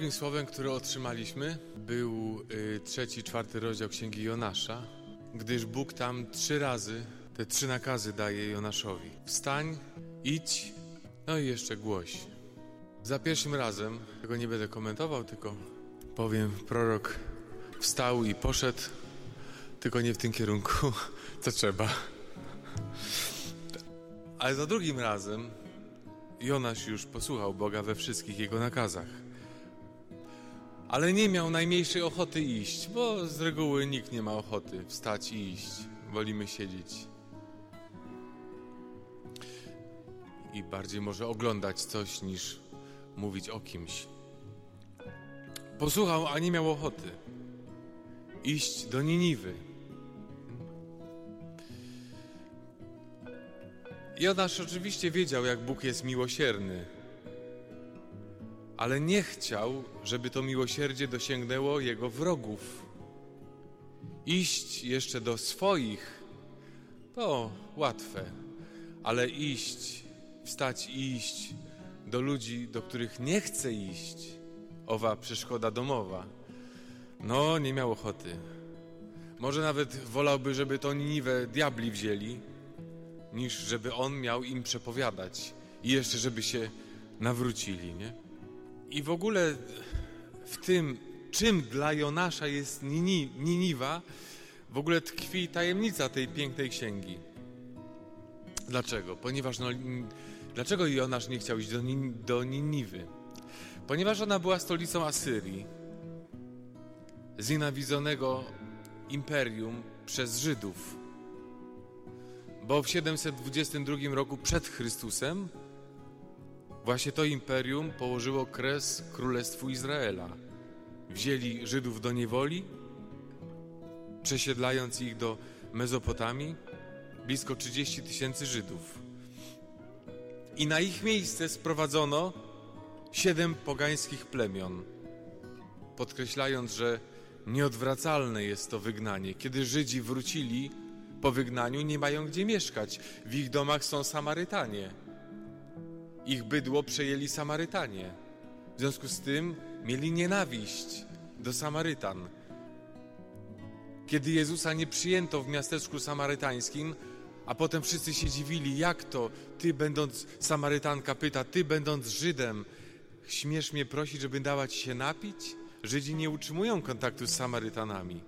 Drugim słowem, które otrzymaliśmy, był y, trzeci, czwarty rozdział Księgi Jonasza, gdyż Bóg tam trzy razy te trzy nakazy daje Jonaszowi. Wstań, idź, no i jeszcze głoś. Za pierwszym razem, tego nie będę komentował, tylko powiem, prorok wstał i poszedł, tylko nie w tym kierunku, co trzeba. Ale za drugim razem Jonasz już posłuchał Boga we wszystkich jego nakazach. Ale nie miał najmniejszej ochoty iść, bo z reguły nikt nie ma ochoty wstać i iść. Wolimy siedzieć. I bardziej może oglądać coś niż mówić o kimś. Posłuchał, a nie miał ochoty iść do Niniwy. Jonasz oczywiście wiedział, jak Bóg jest miłosierny, ale nie chciał, żeby to miłosierdzie dosięgnęło jego wrogów. Iść jeszcze do swoich to łatwe, ale iść, wstać i iść do ludzi, do których nie chce iść, owa przeszkoda domowa, no nie miał ochoty. Może nawet wolałby, żeby to Niniwę diabli wzięli, niż żeby on miał im przepowiadać i jeszcze, żeby się nawrócili, nie? I w ogóle w tym, czym dla Jonasza jest Nini, Niniwa, w ogóle tkwi tajemnica tej pięknej księgi. Dlaczego? Ponieważ no, dlaczego Jonasz nie chciał iść do, do Niniwy? Ponieważ ona była stolicą Asyrii, znienawidzonego imperium przez Żydów. Bo w 722 roku przed Chrystusem właśnie to imperium położyło kres Królestwu Izraela. Wzięli Żydów do niewoli, przesiedlając ich do Mezopotamii, blisko 30 tysięcy Żydów. I na ich miejsce sprowadzono siedem pogańskich plemion, podkreślając, że nieodwracalne jest to wygnanie. Kiedy Żydzi wrócili po wygnaniu, nie mają gdzie mieszkać. W ich domach są Samarytanie. Ich bydło przejęli Samarytanie. W związku z tym mieli nienawiść do Samarytan. Kiedy Jezusa nie przyjęto w miasteczku samarytańskim, a potem wszyscy się dziwili, jak to ty, będąc Samarytanka, pyta, ty, będąc Żydem, śmiesz mnie prosić, żeby dała ci się napić? Żydzi nie utrzymują kontaktu z Samarytanami.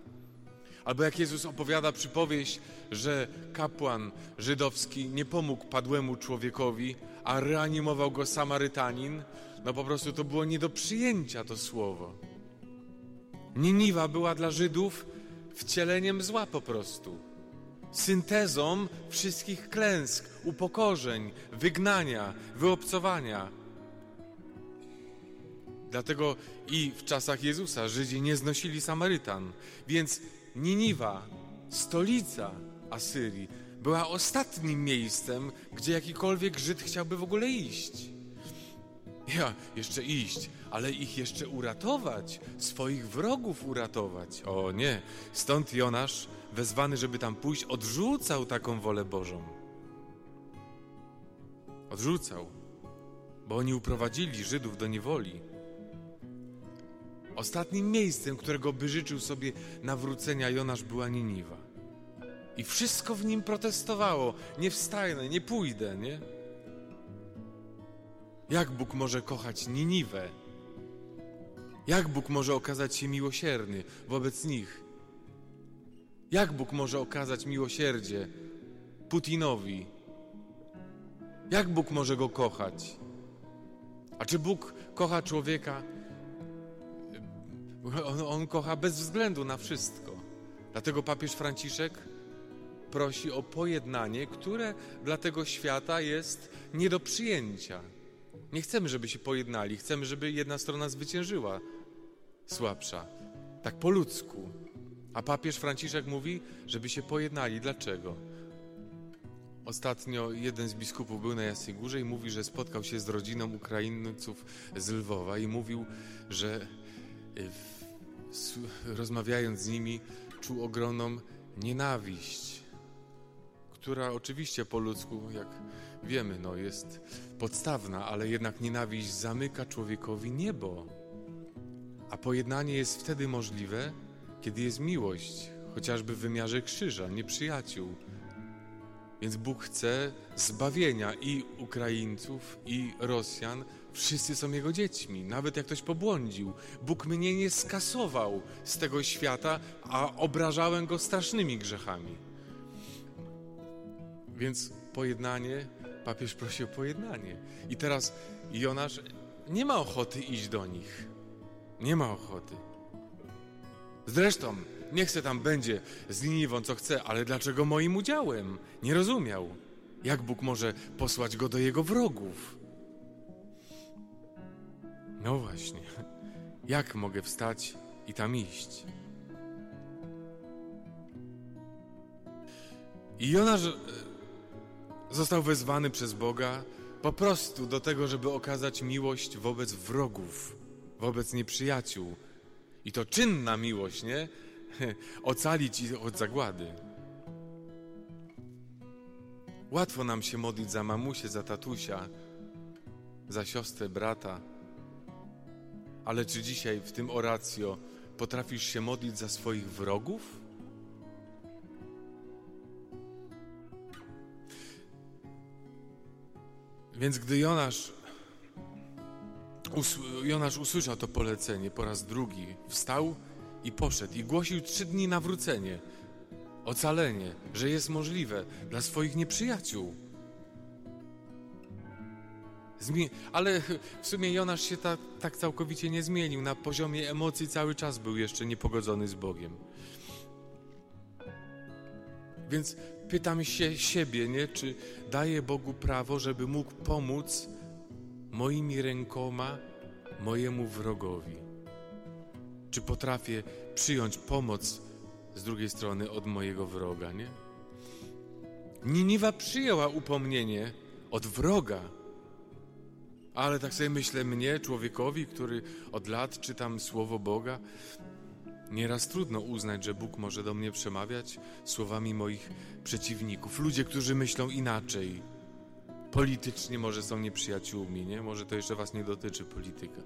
Albo jak Jezus opowiada przypowieść, że kapłan żydowski nie pomógł padłemu człowiekowi, a reanimował go Samarytanin, no po prostu to było nie do przyjęcia to słowo. Niniwa była dla Żydów wcieleniem zła po prostu. Syntezą wszystkich klęsk, upokorzeń, wygnania, wyobcowania. Dlatego i w czasach Jezusa Żydzi nie znosili Samarytan. Więc Niniwa, stolica Asyrii, była ostatnim miejscem, gdzie jakikolwiek Żyd chciałby w ogóle iść. Ja, jeszcze iść, ale ich jeszcze uratować, swoich wrogów uratować. O nie, stąd Jonasz, wezwany, żeby tam pójść, odrzucał taką wolę Bożą. Odrzucał, bo oni uprowadzili Żydów do niewoli. Ostatnim miejscem, którego by życzył sobie nawrócenia Jonasz była Niniwa. I wszystko w nim protestowało. Nie wstajnę, nie pójdę, nie? Jak Bóg może kochać Niniwę? Jak Bóg może okazać się miłosierny wobec nich? Jak Bóg może okazać miłosierdzie Putinowi? Jak Bóg może go kochać? A czy Bóg kocha człowieka on, on kocha bez względu na wszystko. Dlatego papież Franciszek prosi o pojednanie, które dla tego świata jest nie do przyjęcia. Nie chcemy, żeby się pojednali, chcemy, żeby jedna strona zwyciężyła słabsza. Tak po ludzku. A papież Franciszek mówi, żeby się pojednali. Dlaczego? Ostatnio jeden z biskupów był na Jasnej Górze i mówi, że spotkał się z rodziną Ukraińców z Lwowa i mówił, że rozmawiając z nimi, czuł ogromną nienawiść, która oczywiście po ludzku, jak wiemy, no, jest podstawna, ale jednak nienawiść zamyka człowiekowi niebo. A pojednanie jest wtedy możliwe, kiedy jest miłość, chociażby w wymiarze krzyża, nieprzyjaciół. Więc Bóg chce zbawienia i Ukraińców, i Rosjan. Wszyscy są Jego dziećmi, nawet jak ktoś pobłądził. Bóg mnie nie skasował z tego świata, a obrażałem Go strasznymi grzechami. Więc pojednanie, papież prosi o pojednanie. I teraz Jonasz nie ma ochoty iść do nich. Nie ma ochoty. Zresztą, niech se tam będzie z Niniwą co chce, ale dlaczego moim udziałem? Nie rozumiał. Jak Bóg może posłać go do jego wrogów? No właśnie. Jak mogę wstać i tam iść? I Jonasz e, został wezwany przez Boga po prostu do tego, żeby okazać miłość wobec wrogów, wobec nieprzyjaciół. I to czynna miłość, nie? Ocalić ich od zagłady. Łatwo nam się modlić za mamusię, za tatusia, za siostrę, brata. Ale czy dzisiaj w tym oracjo potrafisz się modlić za swoich wrogów? Więc gdy Jonasz, us, Jonasz usłyszał to polecenie po raz drugi, wstał i poszedł i głosił trzy dni nawrócenie, ocalenie, że jest możliwe dla swoich nieprzyjaciół. Ale w sumie Jonasz się ta, tak całkowicie nie zmienił. Na poziomie emocji cały czas był jeszcze niepogodzony z Bogiem. Więc pytam się siebie, nie? czy daję Bogu prawo, żeby mógł pomóc moimi rękoma mojemu wrogowi? Czy potrafię przyjąć pomoc z drugiej strony od mojego wroga, nie? Niniwa przyjęła upomnienie od wroga, ale tak sobie myślę, mnie, człowiekowi, który od lat czytam słowo Boga, Nieraz trudno uznać, że Bóg może do mnie przemawiać słowami moich przeciwników. Ludzie, którzy myślą inaczej. Politycznie może są nieprzyjaciółmi, nie? Może to jeszcze was nie dotyczy polityka.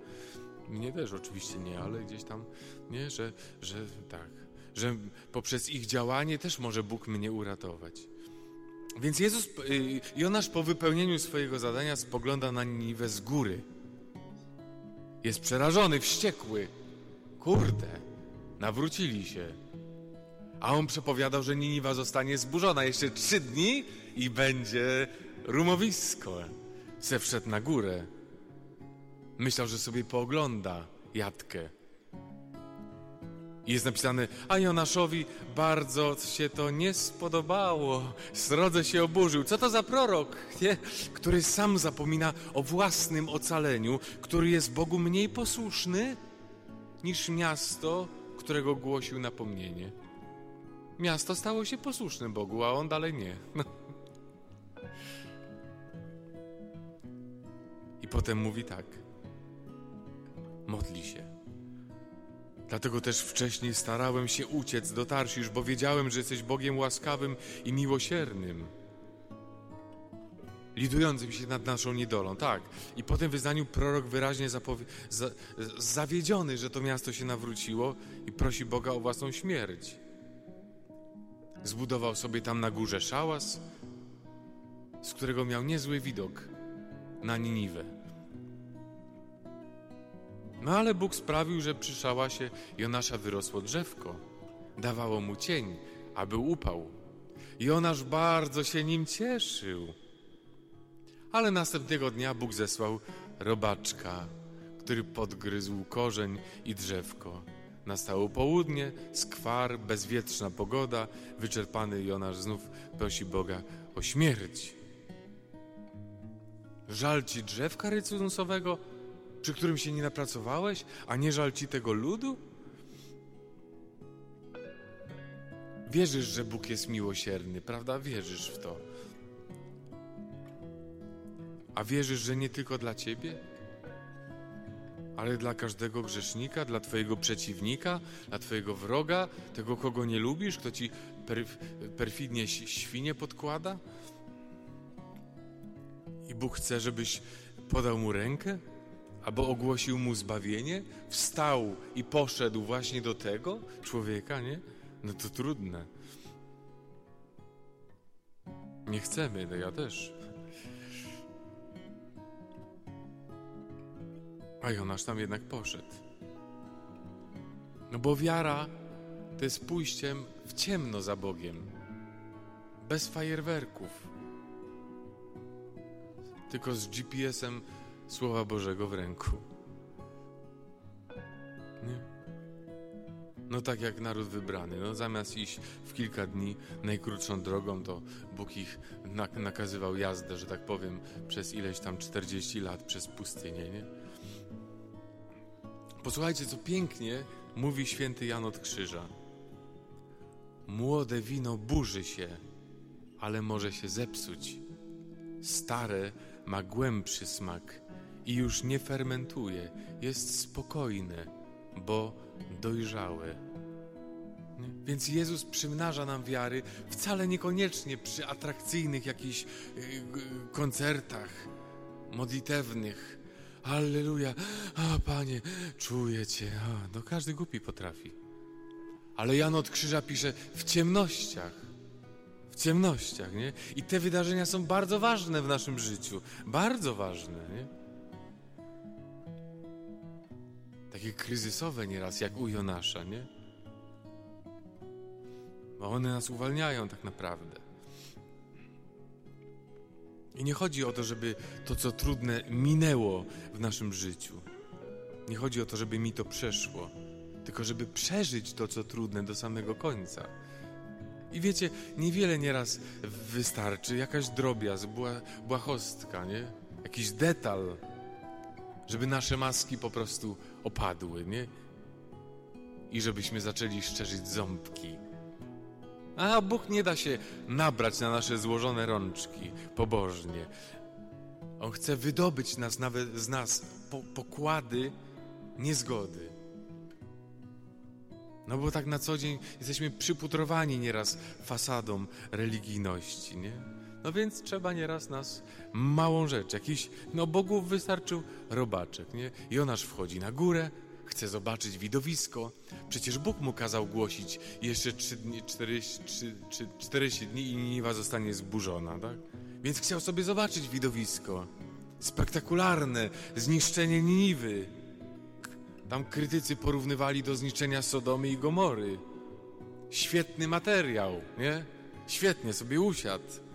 Mnie też oczywiście nie, ale gdzieś tam, nie? Że, że tak. Że poprzez ich działanie też może Bóg mnie uratować. Więc Jezus, y, Jonasz po wypełnieniu swojego zadania spogląda na Niwę z góry. Jest przerażony, wściekły. Kurde, nawrócili się. A on przepowiadał, że Niniwa zostanie zburzona jeszcze trzy dni i będzie rumowisko. Se wszedł na górę. Myślał, że sobie poogląda jatkę. I jest napisane, a Jonaszowi bardzo się to nie spodobało. Srodze się oburzył. Co to za prorok, nie? który sam zapomina o własnym ocaleniu, który jest Bogu mniej posłuszny niż miasto, którego głosił napomnienie. Miasto stało się posłuszne Bogu, a on dalej nie. No. I potem mówi tak. Modli się. Dlatego też wcześniej starałem się uciec do Tarsisz, bo wiedziałem, że jesteś Bogiem łaskawym i miłosiernym lidującym się nad naszą niedolą. Tak. I po tym wyznaniu prorok wyraźnie zapowie- za- zawiedziony, że to miasto się nawróciło i prosi Boga o własną śmierć. Zbudował sobie tam na górze szałas, z którego miał niezły widok na Niniwę. No ale Bóg sprawił, że przy szałasie Jonasza wyrosło drzewko. Dawało mu cień, aby upał. Jonasz bardzo się nim cieszył. Ale następnego dnia Bóg zesłał robaczka, który podgryzł korzeń i drzewko. Nastało południe, skwar, bezwietrzna pogoda. Wyczerpany Jonasz znów prosi Boga o śmierć. Żal ci drzewka rycunusowego, przy którym się nie napracowałeś, a nie żal ci tego ludu? Wierzysz, że Bóg jest miłosierny, prawda? Wierzysz w to. A wierzysz, że nie tylko dla ciebie, ale dla każdego grzesznika, dla twojego przeciwnika, dla twojego wroga, tego, kogo nie lubisz, kto ci perf perfidnie świnie podkłada? I Bóg chce, żebyś podał mu rękę, albo ogłosił mu zbawienie, wstał i poszedł właśnie do tego człowieka, nie? No to trudne. Nie chcemy, no ja też. A Jonasz tam jednak poszedł. No bo wiara to jest pójściem w ciemno za Bogiem. Bez fajerwerków. Tylko z GPS-em Słowa Bożego w ręku. Nie? No tak jak naród wybrany. No zamiast iść w kilka dni najkrótszą drogą, to Bóg ich nakazywał jazdę, że tak powiem, przez ileś tam 40 lat przez pustynię, nie? Posłuchajcie, co pięknie mówi święty Jan od Krzyża. Młode wino burzy się, ale może się zepsuć. Stare ma głębszy smak i już nie fermentuje, jest spokojne, bo dojrzałe. Więc Jezus przymnaża nam wiary wcale niekoniecznie przy atrakcyjnych jakichś y, koncertach modlitewnych. Alleluja, a Panie, czuję Cię. A, no każdy głupi potrafi. Ale Jan od Krzyża pisze w ciemnościach. W ciemnościach, nie? I te wydarzenia są bardzo ważne w naszym życiu. Bardzo ważne, nie? Takie kryzysowe nieraz, jak u Jonasza, nie? Bo one nas uwalniają tak naprawdę. I nie chodzi o to, żeby to, co trudne, minęło w naszym życiu. Nie chodzi o to, żeby mi to przeszło, tylko żeby przeżyć to, co trudne do samego końca. I wiecie, niewiele nieraz wystarczy, jakaś drobiazg, bła, błahostka, nie? Jakiś detal, żeby nasze maski po prostu opadły, nie? I żebyśmy zaczęli szczerzyć ząbki. A Bóg nie da się nabrać na nasze złożone rączki pobożnie. On chce wydobyć nas nawet z nas po, pokłady niezgody. No bo tak na co dzień jesteśmy przyputrowani nieraz fasadą religijności, nie? No więc trzeba nieraz nas małą rzecz, jakiś, no Bogu wystarczył robaczek, nie? Jonasz wchodzi na górę, chce zobaczyć widowisko. Przecież Bóg mu kazał głosić jeszcze 3 dni, 40, 3, 3, 40 dni i Niniwa zostanie zburzona, tak? Więc chciał sobie zobaczyć widowisko. Spektakularne zniszczenie Niniwy. Tam krytycy porównywali do zniszczenia Sodomy i Gomory. Świetny materiał, nie? Świetnie sobie usiadł.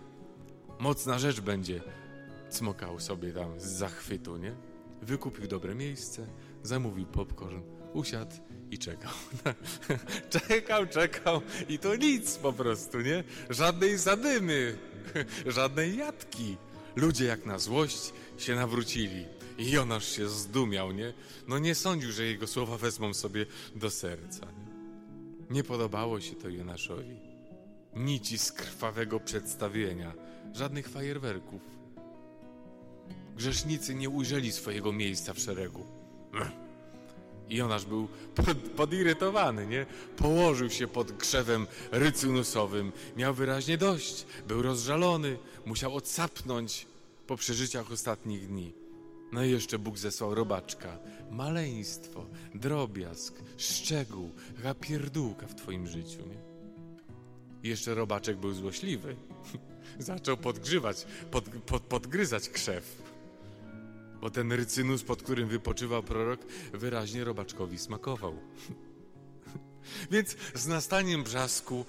Mocna rzecz będzie. Cmokał sobie tam z zachwytu, nie? Wykupił dobre miejsce, zamówił popcorn, usiadł i czekał. czekał, czekał i to nic po prostu, nie? Żadnej zadymy, żadnej jatki. Ludzie jak na złość się nawrócili. I Jonasz się zdumiał, nie? No nie sądził, że jego słowa wezmą sobie do serca. Nie, nie podobało się to Jonaszowi. Nici z krwawego przedstawienia, żadnych fajerwerków. Grzesznicy nie ujrzeli swojego miejsca w szeregu. I Jonasz był pod, podirytowany, nie? Położył się pod krzewem rycynusowym. Miał wyraźnie dość. Był rozżalony. Musiał odsapnąć po przeżyciach ostatnich dni. No i jeszcze Bóg zesłał robaczka. Maleństwo, drobiazg, szczegół, pierdółka w twoim życiu, nie? I jeszcze robaczek był złośliwy. Zaczął podgrzywać, pod, pod, podgryzać krzew. Bo ten rycynus, pod którym wypoczywał prorok, wyraźnie robaczkowi smakował. Więc z nastaniem brzasku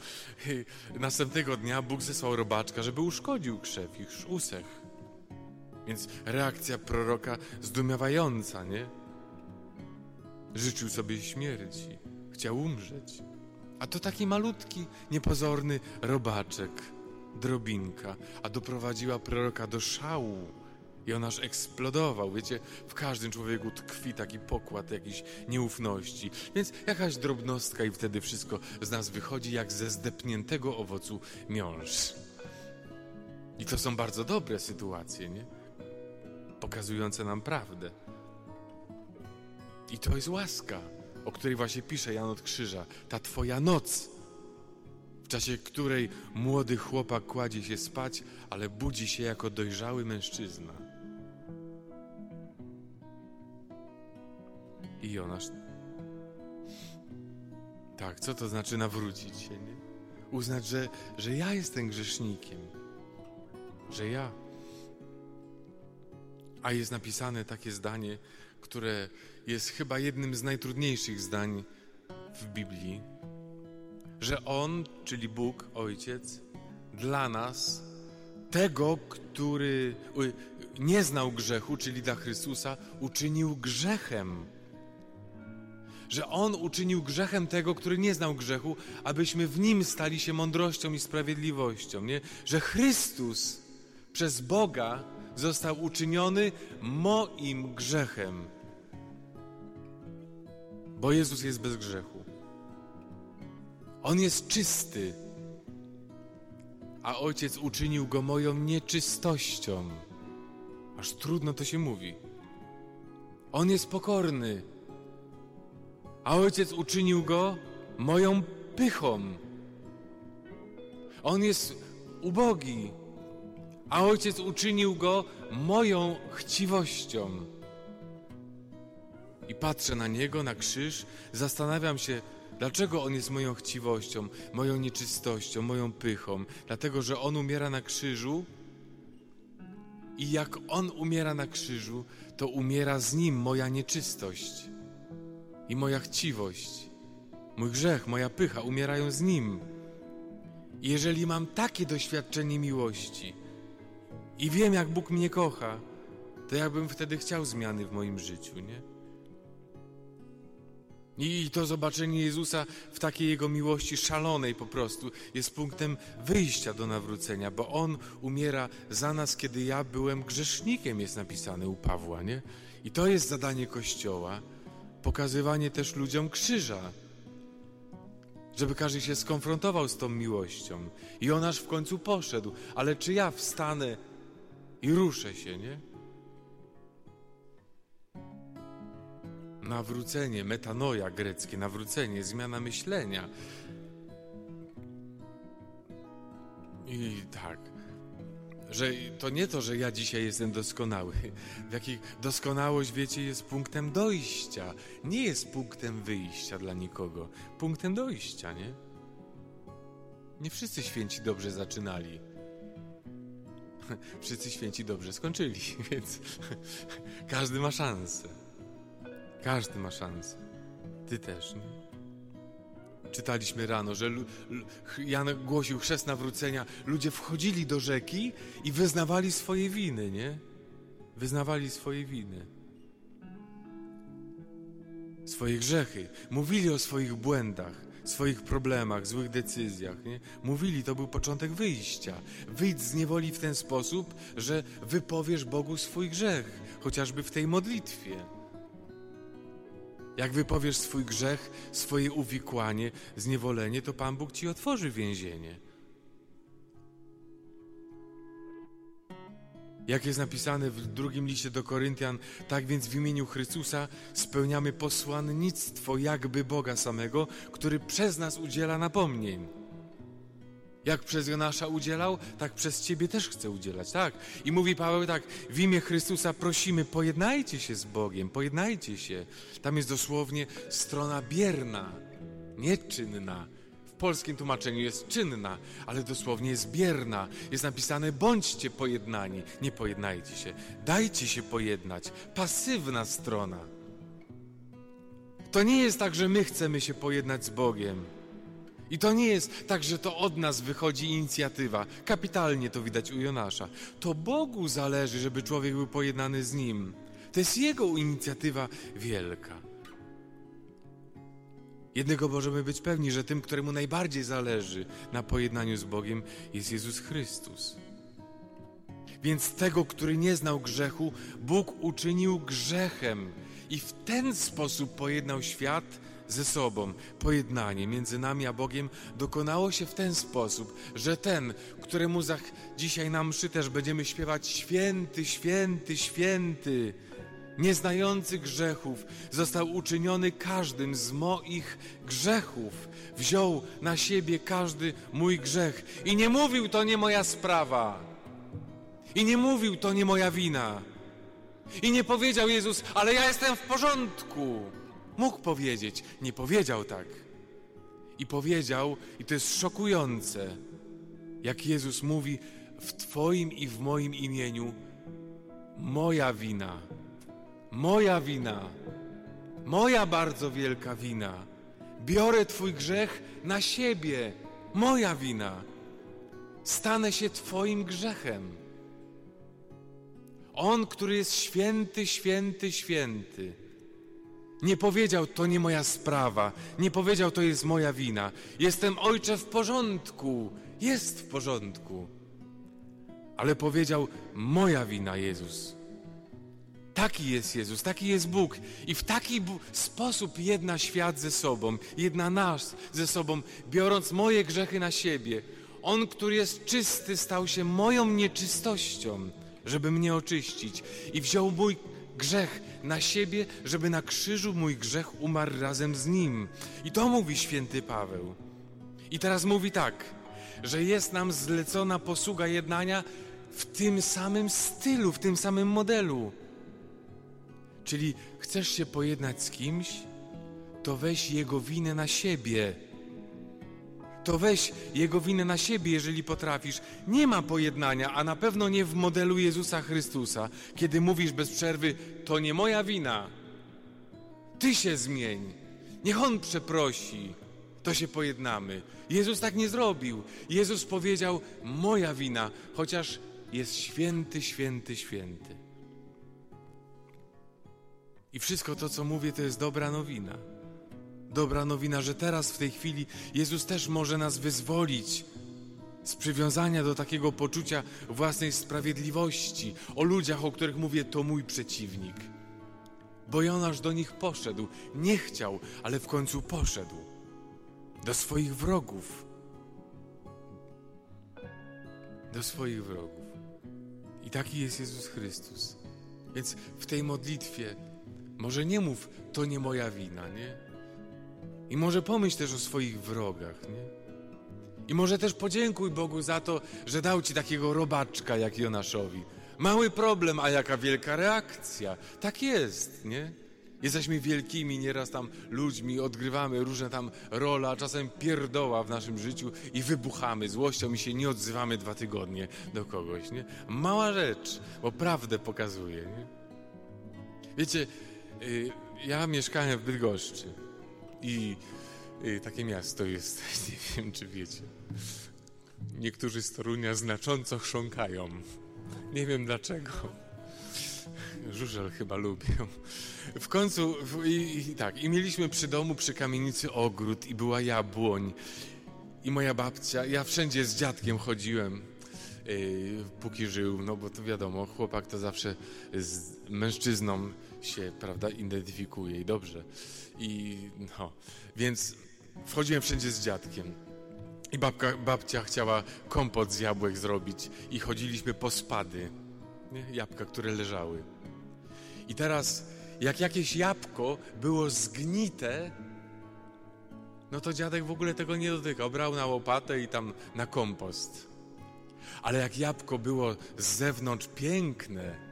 następnego dnia Bóg zesłał robaczka, żeby uszkodził krzew, już usech. Więc reakcja proroka zdumiewająca, nie? Życzył sobie śmierci, chciał umrzeć. A to taki malutki, niepozorny robaczek, drobinka, a doprowadziła proroka do szału. I on aż eksplodował. Wiecie, w każdym człowieku tkwi taki pokład jakiejś nieufności. Więc jakaś drobnostka i wtedy wszystko z nas wychodzi jak ze zdepniętego owocu miąższ. I to są bardzo dobre sytuacje, nie? pokazujące nam prawdę. I to jest łaska, o której właśnie pisze Jan od Krzyża. Ta Twoja noc, w czasie której młody chłopak kładzie się spać, ale budzi się jako dojrzały mężczyzna. I Jonasz. Tak, co to znaczy nawrócić się, nie? Uznać, że, że ja jestem grzesznikiem. Że ja. A jest napisane takie zdanie, które jest chyba jednym z najtrudniejszych zdań w Biblii, że On, czyli Bóg, Ojciec, dla nas, tego, który nie znał grzechu, czyli dla Chrystusa, uczynił grzechem. Że On uczynił grzechem tego, który nie znał grzechu, abyśmy w Nim stali się mądrością i sprawiedliwością. Nie? Że Chrystus przez Boga został uczyniony moim grzechem. Bo Jezus jest bez grzechu. On jest czysty, a Ojciec uczynił go moją nieczystością. Aż trudno to się mówi. On jest pokorny, a Ojciec uczynił go moją pychą. On jest ubogi, a Ojciec uczynił go moją chciwością. I patrzę na Niego, na krzyż, zastanawiam się, dlaczego On jest moją chciwością, moją nieczystością, moją pychą. Dlatego, że On umiera na krzyżu i jak On umiera na krzyżu, to umiera z Nim moja nieczystość i moja chciwość. Mój grzech, moja pycha umierają z Nim. I jeżeli mam takie doświadczenie miłości, i wiem, jak Bóg mnie kocha, to jakbym wtedy chciał zmiany w moim życiu, nie? I to zobaczenie Jezusa w takiej Jego miłości szalonej po prostu jest punktem wyjścia do nawrócenia, bo On umiera za nas, kiedy ja byłem grzesznikiem, jest napisane u Pawła, nie? I to jest zadanie Kościoła, pokazywanie też ludziom krzyża, żeby każdy się skonfrontował z tą miłością. I on aż w końcu poszedł, ale czy ja wstanę i ruszę się, nie? Nawrócenie, metanoja greckie, nawrócenie, zmiana myślenia. I tak, że to nie to, że ja dzisiaj jestem doskonały. W jakiej doskonałość, wiecie, jest punktem dojścia. Nie jest punktem wyjścia dla nikogo. Punktem dojścia, nie? Nie wszyscy święci dobrze zaczynali. Wszyscy święci dobrze skończyli, więc każdy ma szansę. Każdy ma szansę. Ty też, nie? Czytaliśmy rano, że Jan głosił chrzest nawrócenia. Ludzie wchodzili do rzeki i wyznawali swoje winy, nie? Wyznawali swoje winy. Swoje grzechy. Mówili o swoich błędach swoich problemach, złych decyzjach. Nie? Mówili, to był początek wyjścia. Wyjdź z niewoli w ten sposób, że wypowiesz Bogu swój grzech, chociażby w tej modlitwie. Jak wypowiesz swój grzech, swoje uwikłanie, zniewolenie, to Pan Bóg ci otworzy więzienie. Jak jest napisane w drugim liście do Koryntian, tak więc w imieniu Chrystusa spełniamy posłannictwo jakby Boga samego, który przez nas udziela napomnień. Jak przez Jonasza udzielał, tak przez Ciebie też chce udzielać, tak? I mówi Paweł tak, w imię Chrystusa prosimy, pojednajcie się z Bogiem, pojednajcie się. Tam jest dosłownie strona bierna, nieczynna, polskim tłumaczeniu jest czynna, ale dosłownie jest bierna. Jest napisane bądźcie pojednani, nie pojednajcie się. Dajcie się pojednać. Pasywna strona. To nie jest tak, że my chcemy się pojednać z Bogiem. I to nie jest tak, że to od nas wychodzi inicjatywa. Kapitalnie to widać u Jonasza. To Bogu zależy, żeby człowiek był pojednany z Nim. To jest Jego inicjatywa wielka. Jednego możemy być pewni, że tym, któremu najbardziej zależy na pojednaniu z Bogiem, jest Jezus Chrystus. Więc tego, który nie znał grzechu, Bóg uczynił grzechem i w ten sposób pojednał świat ze sobą. Pojednanie między nami a Bogiem dokonało się w ten sposób, że ten, któremu za dzisiaj na mszy też będziemy śpiewać święty, święty, święty, nieznający grzechów, został uczyniony każdym z moich grzechów. Wziął na siebie każdy mój grzech. I nie mówił, to nie moja sprawa. I nie mówił, to nie moja wina. I nie powiedział Jezus, ale ja jestem w porządku. Mógł powiedzieć, nie powiedział tak. I powiedział, i to jest szokujące, jak Jezus mówi w Twoim i w moim imieniu, moja wina, moja wina, moja bardzo wielka wina. Biorę Twój grzech na siebie, moja wina. Stanę się Twoim grzechem. On, który jest święty, święty, święty. Nie powiedział, to nie moja sprawa. Nie powiedział, to jest moja wina. Jestem ojcze w porządku. Jest w porządku. Ale powiedział, moja wina, Jezus. Taki jest Jezus, taki jest Bóg. I w taki sposób jedna świat ze sobą, jedna nas ze sobą, biorąc moje grzechy na siebie. On, który jest czysty, stał się moją nieczystością, żeby mnie oczyścić. I wziął mój grzech na siebie, żeby na krzyżu mój grzech umarł razem z nim. I to mówi święty Paweł. I teraz mówi tak, że jest nam zlecona posługa jednania w tym samym stylu, w tym samym modelu. Czyli chcesz się pojednać z kimś, to weź jego winę na siebie. To weź jego winę na siebie, jeżeli potrafisz. Nie ma pojednania, a na pewno nie w modelu Jezusa Chrystusa, kiedy mówisz bez przerwy: To nie moja wina. Ty się zmień. Niech on przeprosi. To się pojednamy. Jezus tak nie zrobił. Jezus powiedział: Moja wina, chociaż jest święty, święty, święty. I wszystko to, co mówię, to jest dobra nowina. Dobra nowina, że teraz w tej chwili Jezus też może nas wyzwolić z przywiązania do takiego poczucia własnej sprawiedliwości, o ludziach, o których mówię, to mój przeciwnik. Bo Jonasz do nich poszedł, nie chciał, ale w końcu poszedł do swoich wrogów. Do swoich wrogów. I taki jest Jezus Chrystus. Więc w tej modlitwie może nie mów, to nie moja wina, nie? I może pomyśl też o swoich wrogach, nie? I może też podziękuj Bogu za to, że dał ci takiego robaczka jak Jonaszowi. Mały problem, a jaka wielka reakcja. Tak jest, nie? Jesteśmy wielkimi nieraz tam ludźmi, odgrywamy różne tam role, a czasem pierdoła w naszym życiu i wybuchamy złością i się nie odzywamy dwa tygodnie do kogoś, nie? Mała rzecz, bo prawdę pokazuje, nie? Wiecie, Y, ja mieszkałem w Bydgoszczy i y, takie miasto jest, nie wiem czy wiecie. Niektórzy z Torunia znacząco chrząkają. Nie wiem dlaczego. Żużel chyba lubią. W końcu, i, i, tak, i mieliśmy przy domu, przy kamienicy ogród i była jabłoń. I moja babcia, ja wszędzie z dziadkiem chodziłem, yy, póki żył, no bo to wiadomo, chłopak to zawsze z mężczyzną się, prawda, identyfikuje i dobrze. I no, więc wchodziłem wszędzie z dziadkiem. I babka, babcia chciała kompot z jabłek zrobić i chodziliśmy po spady, nie? jabłka, które leżały. I teraz, jak jakieś jabłko było zgnite, no to dziadek w ogóle tego nie dotykał. Brał na łopatę i tam na kompost. Ale jak jabłko było z zewnątrz piękne,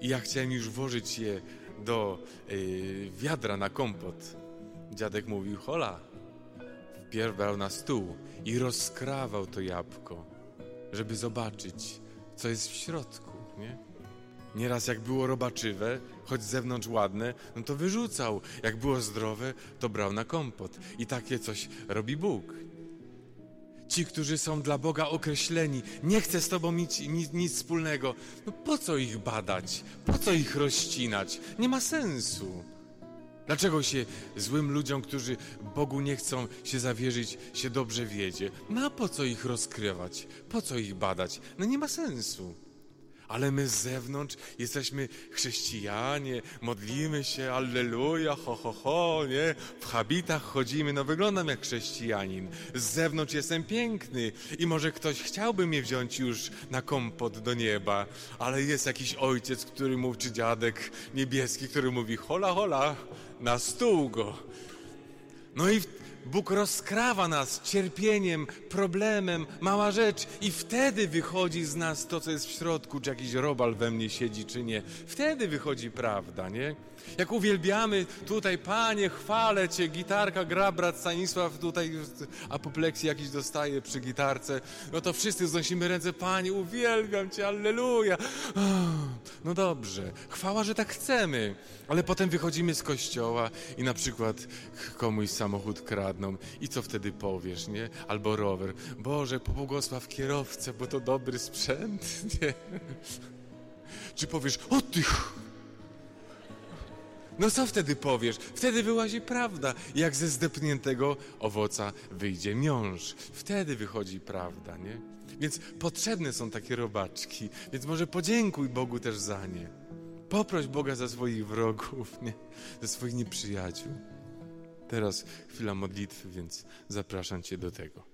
i ja chciałem już włożyć je do y, wiadra na kompot. Dziadek mówił, hola. Wpierw brał na stół i rozkrawał to jabłko, żeby zobaczyć, co jest w środku, nie? Nieraz jak było robaczywe, choć z zewnątrz ładne, no to wyrzucał. Jak było zdrowe, to brał na kompot. I takie coś robi Bóg. Ci, którzy są dla Boga określeni, nie chce z Tobą mieć nic, nic wspólnego. No po co ich badać? Po co ich rozcinać? Nie ma sensu. Dlaczego się złym ludziom, którzy Bogu nie chcą się zawierzyć, się dobrze wiedzie? No a po co ich rozkrywać? Po co ich badać? No nie ma sensu ale my z zewnątrz jesteśmy chrześcijanie, modlimy się, alleluja, ho, ho, ho, nie? W habitach chodzimy, no wyglądam jak chrześcijanin. Z zewnątrz jestem piękny i może ktoś chciałby mnie wziąć już na kompot do nieba, ale jest jakiś ojciec, który mówi, czy dziadek niebieski, który mówi, hola, hola, na stół go. No i Bóg rozkrawa nas cierpieniem, problemem, mała rzecz i wtedy wychodzi z nas to, co jest w środku, czy jakiś robal we mnie siedzi, czy nie. Wtedy wychodzi prawda, nie? Jak uwielbiamy tutaj, Panie, chwalę Cię, gitarka gra, brat Stanisław tutaj apopleksji jakiś dostaje przy gitarce, no to wszyscy znosimy ręce, Panie, uwielbiam Cię, alleluja. No dobrze, chwała, że tak chcemy, ale potem wychodzimy z kościoła i na przykład komuś samochód kradną i co wtedy powiesz, nie? Albo rower. Boże, pobłogosław kierowcę, bo to dobry sprzęt, nie? Czy powiesz, o tych... No co wtedy powiesz? Wtedy wyłazi prawda. Jak ze zdepniętego owoca wyjdzie miąższ. Wtedy wychodzi prawda, nie? Więc potrzebne są takie robaczki. Więc może podziękuj Bogu też za nie. Poproś Boga za swoich wrogów, nie? Za swoich nieprzyjaciół. Teraz chwila modlitwy, więc zapraszam Cię do tego.